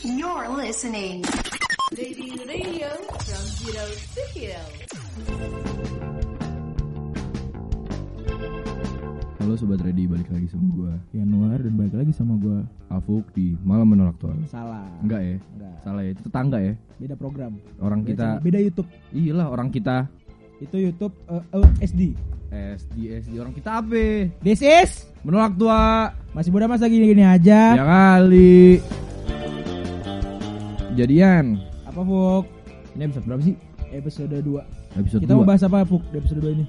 You're listening. Baby Radio from Zero to Hero. Halo Sobat Ready, balik lagi sama gua Januar dan balik lagi sama gua Afuk di Malam Menolak Tuan salah Enggak ya? Enggak. Salah ya, itu tetangga ya beda program Orang Beda kita, channel. beda YouTube iyalah orang kita itu YouTube eh, eh, SD SD, SD, orang kita apa? this is Menolak tua masih muda masa gini gini aja Ya kali Jadian. Apa Fuk? Ini episode berapa sih? episode 2 Episode kita 2 mau bahas apa Fuk di episode 2 ini?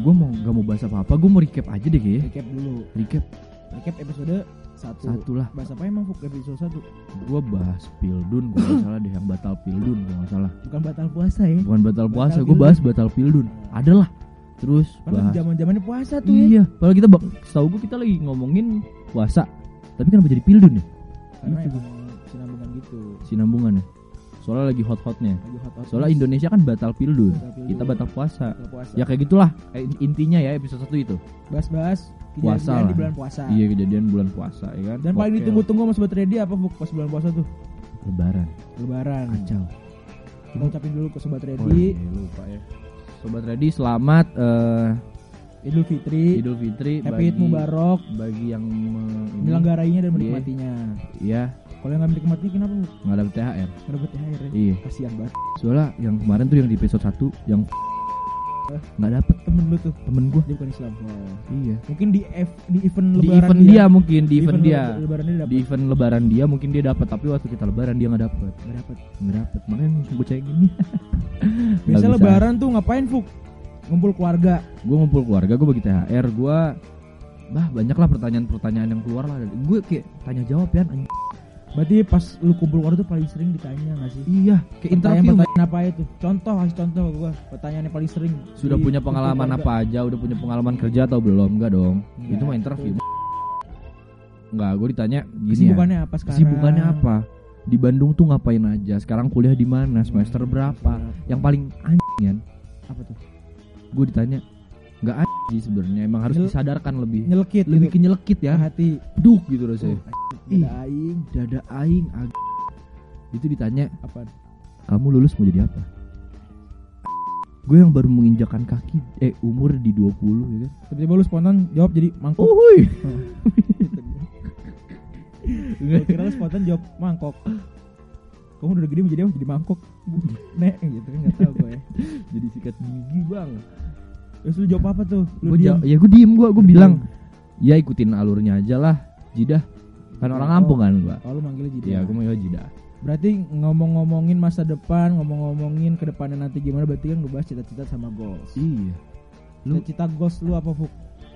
Gue mau, gak mau bahas apa-apa, gue mau recap aja deh kayaknya recap dulu. Recap. Recap episode 1 Satu lah. Bahas apa emang Fuk episode 1 Gue bahas Pildun, gue gak salah deh. Yang batal Pildun, gue gak salah. Bukan batal puasa ya? Bukan batal puasa, gue bahas batal Pildun. Adalah Terus Padahal bahas zaman zamannya puasa tuh ya. Iya, padahal kita bak, setahu gue kita lagi ngomongin puasa. Tapi kenapa jadi pildun ya? karena Gitu. emang gitu Sinambungan ya. Soalnya lagi hot-hotnya. hot hot Soalnya Indonesia kan batal pildun. Batal Pildun. Kita batal puasa. batal puasa Ya kayak gitulah eh, intinya ya episode 1 itu. bahas-bahas Puasa kejadian di lah. bulan puasa Iya kejadian bulan puasa ya kan. dan paling ditunggu-tunggu sama Sobat Ready apa pas bulan puasa tuh lebaran. lebaran Kacau. kita ucapin dulu ke Sobat Oh, Ready iya, lupa ya. Sobat ready selamat eh, Idul Fitri Idul Fitri Happy Eid Mubarak bagi yang me- ini, Menyelenggarainnya dan Iya. menikmatinya Iya, Kalau yang nggak menikmatinya kenapa Bu? nggak dapet THR. Nggak dapet THR ya? Iya. Kasian banget Soalnya yang kemarin tuh yang di episode 1 yang Eh. nggak dapet Temen lu tuh temen gue. Dia bukan Islam oh. Iya. Mungkin di, F, di event Di lebaran event dia, mungkin di event dia. le- Lebaran dia Di dapet event lebaran dia mungkin dia dapat tapi waktu kita lebaran dia nggak dapet. Nggak dapet Nggak dapet. Makanya gue cek gini. Biasa lebaran tuh ngapain Fuk? Ngumpul keluarga Gue ngumpul keluarga, gue bagi THR, gue bah banyak lah pertanyaan-pertanyaan yang keluar lah. Gue kayak tanya jawab ya. anjing. Berarti pas lu kumpul keluarga tuh paling sering ditanya gak sih? Iya, kayak interview. Pertanyaan apa itu? Contoh, kasih contoh ke gua Pertanyaan yang paling sering Sudah punya pengalaman apa aja? Udah punya pengalaman kerja atau belum? Enggak dong. Enggak, Itu mah interview. Enggak, gue ditanya gini ya. Kesibukannya apa sekarang? Kesibukannya apa? Di Bandung tuh ngapain aja? Sekarang kuliah di mana? Semester berapa? Yang paling anjing kan? Apa tuh? Gue ditanya nggak anjing sih sebenarnya. Emang harus Nyel- disadarkan lebih. Nyelekit Lebih ke gitu. nyelekit ya. hati Duk gitu rasanya. Oh, Ih. ada aing Dada aing ag- Itu ditanya, apa? "Kamu lulus mau jadi apa?" Gue yang baru menginjakan kaki eh umur di 20 ya kan. Tiba-tiba lu spontan jawab jadi mangkok. Uhuy. Gue kira lu spontan jawab mangkok. Kamu udah gede mau jadi apa? Jadi mangkok. Nek gitu kan enggak tahu gue ya. jadi sikat gigi, Bang. Terus lu jawab apa tuh? Lu Gua diam. ja- ya gue diem gue gue bilang ya ikutin alurnya aja lah jidah kan orang Oh. kampung kan gua lu manggilnya jadi. Iya gue mau jidah Berarti ngomong-ngomongin masa depan, ngomong-ngomongin ke depannya nanti gimana berarti kan ngebahas cita-cita sama goals. iya Lu- Cita-cita goals lu apa, Fuk?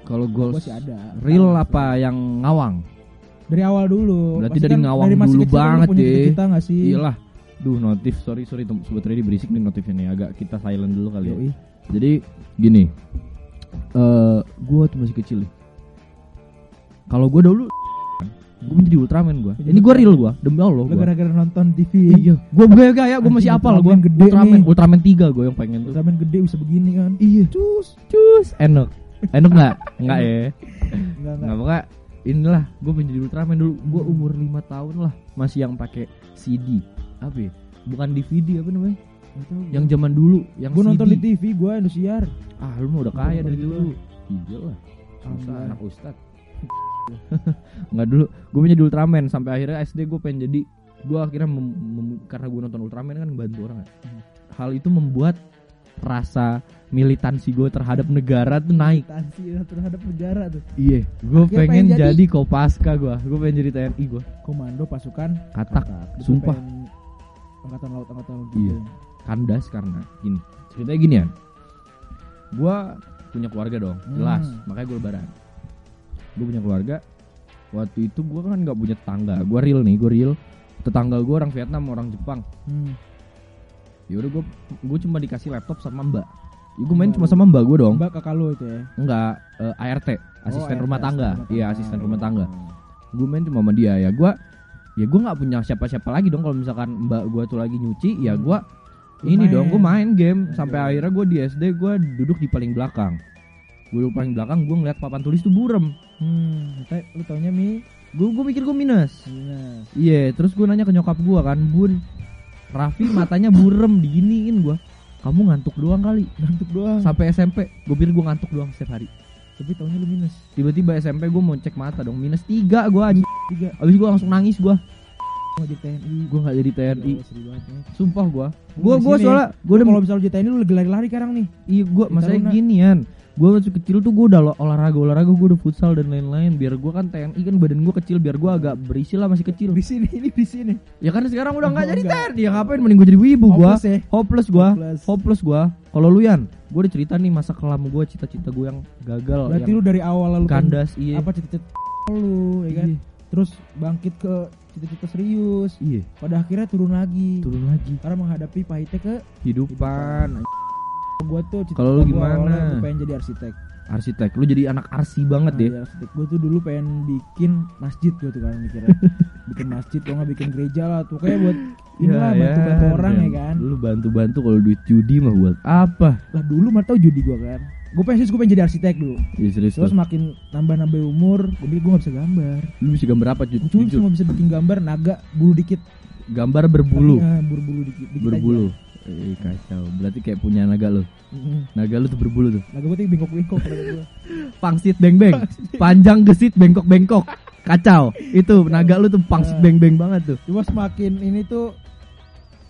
kalau Gua goals sih ada. real Tahu. apa yang ngawang Dari awal dulu. Berarti Pasti dari ngawang masih dulu kan banget ya. Cita-cita gak sih? iyalah duh notif sorry sorry sobat ready berisik nih notifnya nih agak kita silent dulu kali ya Yoi. jadi gini eh gue tuh masih kecil kalau gue dulu gue menjadi Ultraman gue Menjadi ini gue real gue demi Allah gua. gara-gara nonton TV. Iya, gue gue kayak gue masih apal gue Ultraman gede Ultraman, nih. Ultraman 3 gue yang pengen tuh. Ultraman gede bisa begini kan. Iya, cus, cus, enak, enak nggak? Nggak ya? Enggak Nggak enggak. pokoknya inilah gue menjadi Ultraman dulu. Gue Hmm. umur 5 tahun lah, masih yang pakai CD. Apa ya? Bukan DVD apa namanya? Nggak. Yang zaman dulu, yang gua CD. nonton di TV, gua Indosiar. Ah, lu mah udah kaya dari dulu. Iya lah. Anak ustad. Nggak dulu, gue menjadi Ultraman sampai akhirnya SD gue pengen jadi gue akhirnya mem- mem- karena gue nonton Ultraman kan bantu orang ya. Hmm. Hal itu membuat rasa militansi gue terhadap negara tuh naik. Militansi terhadap negara tuh. Iya, gue pengen pengen jadi- jadi Kopaska gue, gue pengen jadi TNI gue. Komando pasukan Katak, Lu sumpah. Angkatan laut angkatan laut Iya. gitu. kandas karena gini. Ceritanya gini ya, gue punya keluarga dong, jelas, Hmm. makanya gue lebaran. Gue punya keluarga. Waktu itu gue kan nggak punya tetangga, gue real nih, gue real. Tetangga gue orang Vietnam, orang Jepang. Hmm. Ya udah gue gue cuma dikasih laptop sama mbak. Ya gue main Mbak cuma sama mbak gue dong. Mbak kakak lu itu ya. Enggak, eh, ART, asisten Oh, rumah tangga. asisten Iya, rumah asisten tangga. rumah tangga. Gue main cuma sama dia ya. Gue ya gue nggak punya siapa-siapa lagi dong kalau misalkan mbak gue tuh lagi nyuci, ya Hmm. gue ini main. dong gue main game sampai akhirnya gue di SD gue duduk di paling belakang. Gue paling belakang, gue ngeliat papan tulis tuh burem. Hmm, kita lu taunya Mi gue gue mikir gue minus Minus. iya terus gue nanya ke nyokap gue kan bun Raffi matanya burem diginiin gue kamu ngantuk doang kali Ngantuk doang. sampai SMP gue pikir gue ngantuk doang setiap hari Tapi tahunnya lu minus. tiba-tiba SMP gue mau cek mata dong minus tiga gue anjing Tiga. abis gue langsung nangis gue Mau jadi TNI. gue nggak jadi TNI banget, sumpah gue gue gue soalnya gue udah kalau misalnya jadi TNI lu lagi lari-lari sekarang nih. iya gue masalahnya ginian gue masih kecil tuh gue udah olahraga olahraga gue udah futsal dan lain-lain biar gue kan TNI kan badan gue kecil biar gue agak berisi lah masih kecil Di sini ini di sini. ya kan sekarang udah nggak Oh, jadi. TNI ya ngapain mending gue jadi wibu gue Hopeless ya. hopeless gue Hopeless. hopeless gue kalau lu Yan gue udah cerita nih masa kelam gue cita-cita gue yang gagal Berarti yang lu dari awal lalu kandas iya apa cita-cita lu ya kan? Iya. Terus bangkit ke cita-cita serius. iya Pada akhirnya turun lagi. turun lagi Karena menghadapi pahitnya ke hidupan gua tuh cita Kalau lu gimana? gua pengen jadi arsitek. arsitek lu jadi anak arsi banget Nah, deh jadi arsitek gua tuh dulu pengen bikin masjid gua tuh kan mikirnya. bikin masjid kalau nggak bikin gereja lah tuh kayak buat inilah Ya, bantu-bantu ya, orang ya Dan kan. lu bantu-bantu kalau duit judi mah buat apa Lah dulu mah tau judi gua kan. Gue pengen gue pengen jadi arsitek dulu. ya serius Terus makin nambah-nambah umur, gue pikir gue gak bisa gambar. lu bisa gambar apa Jud? Gue cuma cuma bisa bikin gambar naga bulu dikit. gambar berbulu Tapi, ah, berbulu dikit. dikit berbulu eh kacau. Berarti kayak punya naga lo naga lu tuh berbulu tuh? Naga gue tuh bengkok-bengkok pangsit beng beng panjang gesit bengkok bengkok kacau. Itu naga lu tuh pangsit Ah. beng beng banget tuh. Cuma semakin ini tuh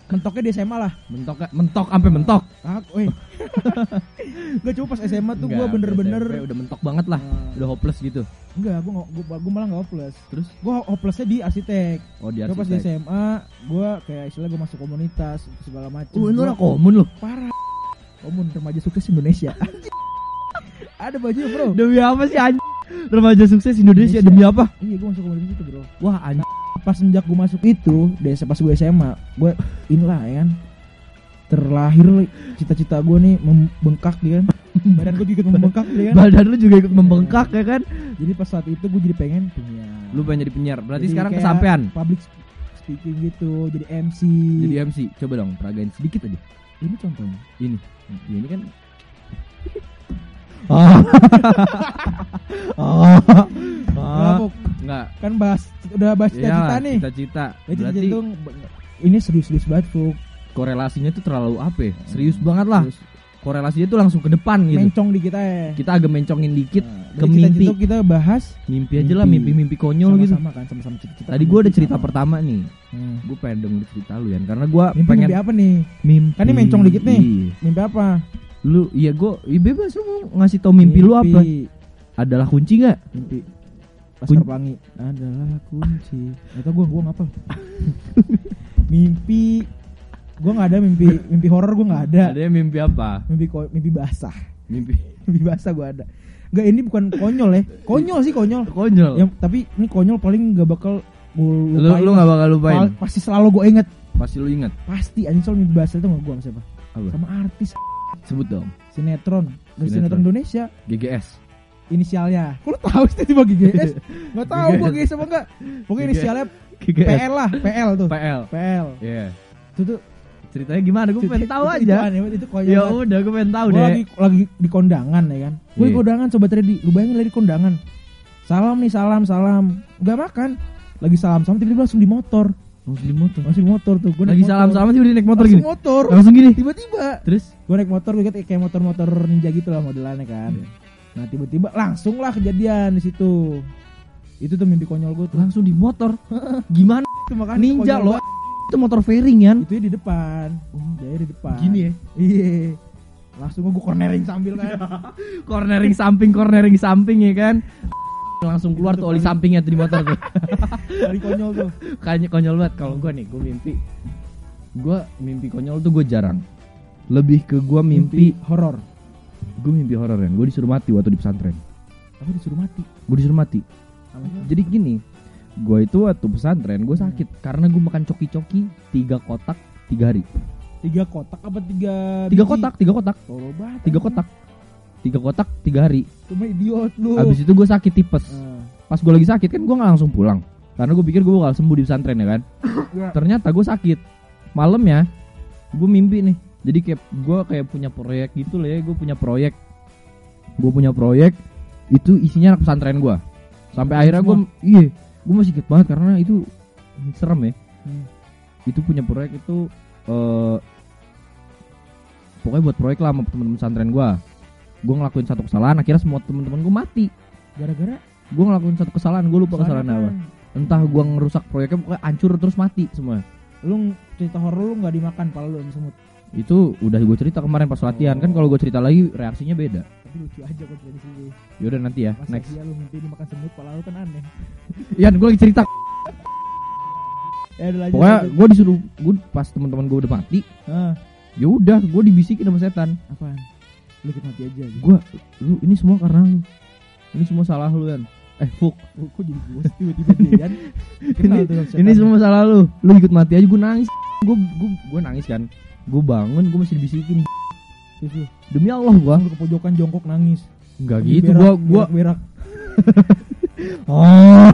mentoknya di SMA lah. mentok mentok sampai mentok Aku, eh. Gak cuma pas SMA tuh gue bener-bener udah mentok banget lah Ah. udah hopeless gitu enggak, gue gue gue malah gak hopeless. terus Gue hopelessnya di arsitek. oh di Gue pas di arsitek SMA, gue kayak istilah gue masuk komunitas segala macam. oh lu orang komun lu parah. Komun remaja sukses Indonesia. Ada bajunya bro. demi apa sih anjing remaja sukses Indonesia, Indonesia. demi apa Iya gue masuk komunitas itu bro. wah anjing Pas sejak gue masuk itu, dari pas gue SMA, gue inilah ya kan terlahir cita-cita gue nih membengkak dia kan. Badan gue juga membengkak dia kan. badan lu juga ikut membengkak ya kan Jadi pas saat itu gue jadi pengen punya. lu pengen jadi penyiar berarti Jadi sekarang kayak kesampean Public speaking gitu, jadi MC. jadi MC coba dong peragain sedikit aja ini contohnya. ini ya, ini kan ah ah Enggak, Puk. enggak kan bahas udah bahas cita-cita Iya, nih. cita-cita Ya, cita-cita berarti itu ini serius-serius banget, Fuk. korelasinya tuh terlalu apa ya? serius banget lah Serius. korelasinya tuh langsung ke depan gitu Mencong di kita ya. kita agak mencongin dikit Nah, ke mimpi. cita-cita kita bahas mimpi aja lah Mimpi. mimpi-mimpi konyol gitu sama-sama kan sama-sama cita-cita. tadi gua ada Mimpi cerita sama. pertama nih Hmm. gue pengen denger cerita lu ya karena gua Mimpi, pengen mimpi apa nih? mimpi Kan ini mencong dikit nih. Iya. Mimpi apa? lu iya gue iya bebas lu ngasih tau mimpi, lu apa adalah kunci nggak Mimpi. Laskar Pelangi adalah kunci. Atau gua gua ngapa? mimpi gua nggak ada mimpi mimpi horor gua nggak ada. ada mimpi apa Mimpi mimpi basah. mimpi Mimpi basah gua ada. Enggak ini bukan konyol ya. Konyol sih konyol. konyol Yang tapi ini konyol paling gak bakal gua lu lupain. lu nggak bakal lupain Pal- Pasti selalu gue inget. pasti lu ingat Pasti anjing soal mimpi basah itu gak gua sama siapa? apa Sama artis sebut dong sinetron. Dari Sinetron. sinetron Indonesia GGS inisialnya. Kok lu tahu sih tiba GGS? Gak tahu gua GGS apa enggak. Pokoknya GGS. inisialnya GGS PL lah, PL tuh. PL PL. Iya Itu tuh ceritanya gimana gue pengen tahu aja Itu, itu, itu ya udah gue pengen tahu Gua deh lagi lagi di kondangan ya kan. Gue Iya. kondangan sobat ready. Lu bayangin lagi di kondangan. Salam nih, salam, salam. Gak makan. Lagi salam salam tiba-tiba langsung di motor. langsung di motor Langsung di motor tuh. Gua lagi motor. salam salam udah naik motor langsung gini motor. langsung gini Tiba-tiba terus gue naik motor gue kayak motor-motor ninja gitu lah modelannya kan. Iya. Nah tiba-tiba langsung lah kejadian di situ. Itu tuh mimpi konyol gue tuh. langsung di motor gimana Itu makanya ninja banget. itu motor fairing kan Itu di depan. Dia di depan. Gini ya? Iya. Langsung gue cornering sambil kan. cornering samping cornering samping ya kan langsung keluar tuh oli sampingnya tuh di motor tuh Dari konyol tuh. kayaknya konyol banget kalau gue nih gue mimpi gue mimpi konyol tuh gue jarang lebih ke gue mimpi horor. Gue mimpi horor kan gue disuruh mati waktu di pesantren Aku disuruh mati. gue disuruh mati Alasannya? jadi gini gue itu waktu pesantren gue sakit karena gue makan coki-coki tiga kotak tiga hari Tiga kotak apa tiga tiga biji? kotak tiga kotak Tolol banget. tiga kotak tiga kotak tiga hari Cuma idiot lu. habis itu gue sakit tipes Ah. pas gue lagi sakit kan gue nggak langsung pulang karena gue pikir gue bakal sembuh di pesantren ya kan Ya. ternyata gue sakit malam ya gue mimpi nih jadi kayak gue kayak punya proyek gitu lah ya gue punya proyek. Gue punya proyek itu isinya anak pesantren gue sampai akhirnya gue iya gue masih inget banget karena itu serem ya. Hmm. itu punya proyek itu eh pokoknya buat proyek lah sama temen pesantren gue gue ngelakuin satu kesalahan akhirnya semua temen-temen gue mati. Gara-gara? Gue ngelakuin satu kesalahan gue lupa kesalahan apa. kan entah gue ngerusak proyeknya pokoknya hancur terus mati semua. Lu cerita horor lu nggak dimakan pala lu sama semut. Itu udah gue cerita kemarin pas latihan kan kalau gue cerita lagi reaksinya beda Tapi lucu aja kok dari sini. yaudah nanti ya Masa next iya lu mimpi dimakan semut pala lu kan aneh. Ian gue lagi cerita Ya udah lanjut. pokoknya gue disuruh gue pas teman-teman gue udah mati Ah, ya udah gue dibisikin sama setan apaan? Lu ikut mati aja. Gitu. gue lu ini semua karena lu ini semua salah lu kan eh Fuk Oh, kok jadi gue tiba-tiba dia? Kenal ini, ini semua salah lu lu ikut mati aja gue nangis gue gue gue nangis kan gue bangun gue masih dibisikin. Demi Allah gue ke pojokan jongkok nangis. nggak Lagi gitu berak, gue gue berak. oh.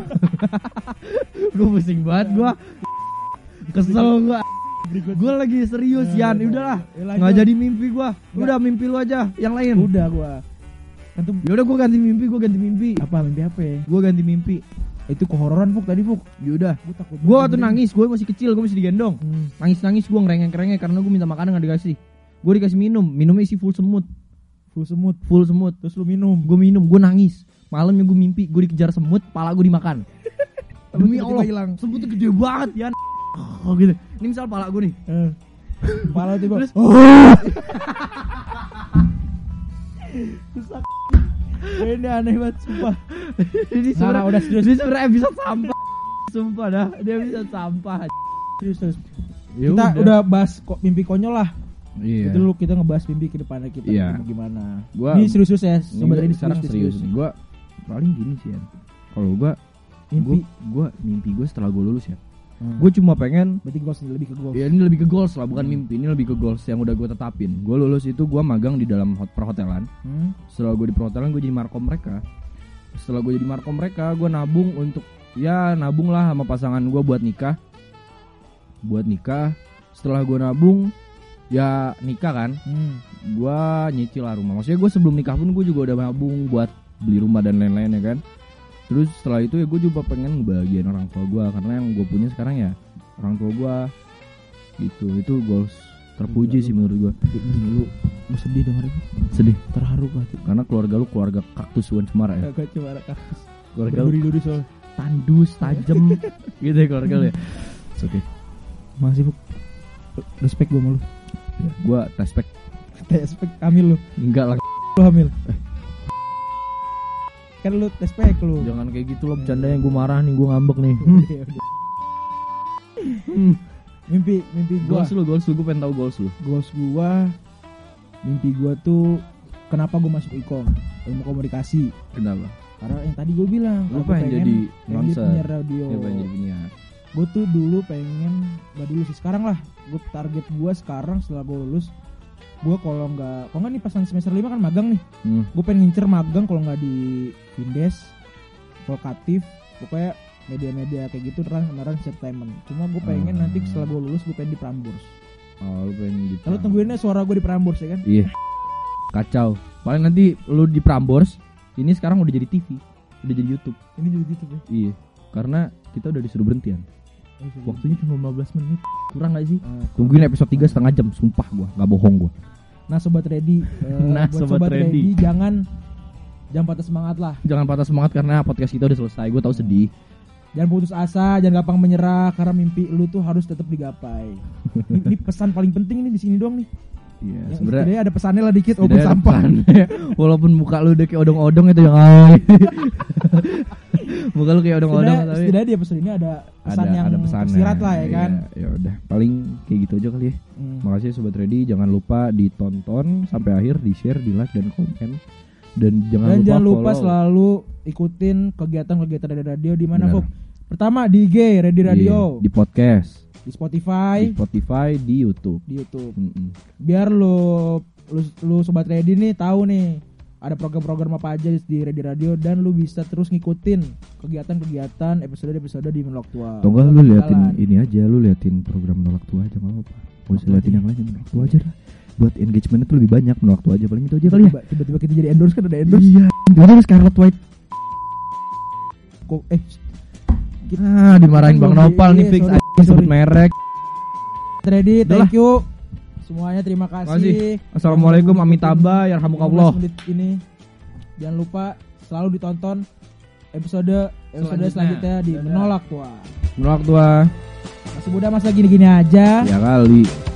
Gue pusing banget gue kesel gue gue lagi serius Ya, Yan. ya, udahlah. Ya, lanjut. nggak jadi mimpi gue udah mimpi lu aja. Yang lain. Udah gua. Kan tuh yaudah gue ganti mimpi gue ganti mimpi. Apa mimpi apa ya? gue ganti mimpi Itu kehororan Fuk tadi Fuk. yaudah Gua takut. gue waktu nangis gue masih kecil gue masih digendong Hmm. nangis nangis gue ngerengek ngerengek karena gue minta makanan nggak dikasih gue dikasih minum minumnya isi full semut Full semut. full semut Terus lu minum. gue minum gue nangis malamnya gue mimpi gue dikejar semut pala gue dimakan demi Allah hilang. semutnya gede banget ya oh gitu ini misal pala gue nih Eh. Kepala tiba. Terus-. Ini aneh banget sumpah. ini Nah, sebenarnya udah serius. ini sebenarnya episode sampah sumpah dah dia episode sampah Serius, serius. Ya kita udah. bahas kok mimpi konyol lah. iya Itu dulu kita ngebahas mimpi ke depannya kita Iya. gimana. Gua- ini serius-serius ya. Sobat gua ini sekarang serius nih gue paling gini sih ya kalau gue Mimpi. gue mimpi gue setelah gue lulus ya Hmm. gue cuma pengen berarti goals nih, lebih ke goals. ya ini lebih ke goals lah bukan Hmm. mimpi ini lebih ke goals yang udah gue tetapin gue lulus itu gue magang di dalam hot perhotelan Hmm. setelah gue di perhotelan gue jadi markom mereka setelah gue jadi markom mereka gue nabung untuk ya nabung lah sama pasangan gue buat nikah buat nikah setelah gue nabung ya nikah kan Hmm. gue nyicil lah rumah maksudnya gue sebelum nikah pun gue juga udah nabung buat beli rumah dan lain-lain ya kan terus setelah itu ya gue juga pengen ngebahagiain orang tua gue karena yang gue punya sekarang ya orang tua gue gitu itu goals terpuji Gila, sih menurut gue lu lu sedih denger itu. sedih Terharu banget. karena keluarga lu keluarga kaktus Wan Cemara ya cuma ada kaktus. keluarga lu Berduri-duri soal. tandus tajem gitu ya keluarga lu ya It's okay Masih. Respect gua sama lu. ya, gue respect Respect hamil lu. enggak lah Lu hamil. Kan lu respect lu. jangan kayak gitu loh bercandanya gue marah nih gue ngambek nih. Hmm. Mimpi mimpi gua. goals lu goals lu gue pengen tahu goals lu goals gua mimpi gua tuh kenapa gua masuk ikom ilmu komunikasi kenapa karena yang tadi gua bilang lu pengen jadi pengen jadi penyiar radio ya pengen jadi penyiar gua tuh dulu pengen gak dulu sih sekarang lah gua target gua sekarang setelah gua lulus gua kalau nggak kalau nggak nih pasan semester 5 kan magang nih. Hmm. gua pengen ngincer magang kalau nggak di Vindes Volkatif pokoknya media-media kayak gitu terang kemarin entertainment cuma gue pengen Hmm. nanti setelah gue lulus gue pengen di Prambors. Oh lu pengen di lalu tungguinnya suara gue di Prambors ya kan? Iya. Kacau. Paling nanti lu di Prambors ini sekarang udah jadi TV udah jadi YouTube. Ini juga gitu ya iya. Karena kita udah disuruh berhentian waktunya cuma 15 menit kurang gak sih Eh, tungguin episode 3 setengah jam sumpah gua nggak bohong gua Nah sobat ready, eh, Nah, buat Sobat sobat, Ready. ready. jangan jangan patah semangat lah, jangan patah semangat karena podcast kita udah selesai gue tahu sedih jangan putus asa, jangan gampang menyerah karena mimpi lu tuh harus tetap digapai. ini, ini pesan paling penting nih di sini doang nih. iya Yang sebenarnya ada pesannya lah dikit, walaupun sampah. pesannya. walaupun muka lu udah kayak odong-odong itu yang muka lu kayak odong-odong tapi setidaknya di episode ini ada pesan ada yang ada pesannya tersirat lah ya kan. Iya, ya udah paling kayak gitu aja kali ya Hmm. makasih sobat ready jangan lupa ditonton sampai akhir di share di like dan komen dan jangan Dan lupa jangan lupa follow. selalu ikutin kegiatan-kegiatan dari radio di mana. Fuk? Pertama di IG Ready Iya, Radio, di podcast di Spotify, di Spotify di YouTube di YouTube. Mm-mm. biar lu lu, lu sobat ready nih tahu nih ada program-program apa aja di Ready Radio dan lu bisa terus ngikutin kegiatan-kegiatan episode-episode di Menolak Tua. Atau enggak lu liatin ini aja lu liatin program menolak tua aja nggak apa-apa usah Apa liatin yang lain menolak tua aja lah buat engagement itu lebih banyak menolak tua aja paling itu aja kali ya Tiba- Tiba-tiba kita jadi endorse kan ada endorse. iya tiba-tiba Scarlet White Kok eh dikit. Ah, dimarahin Bang Nopal nih iya, fix sebut merek. Ready, thank you. Semuanya terima kasih. Kasih. Assalamuallah, amitabha, yarhamukallah. 15 menit ini. Jangan lupa selalu ditonton episode episode Selanjutnya. selanjutnya di Dadah. menolak tua. Menolak tua. Masih muda masa gini-gini aja. Ya kali.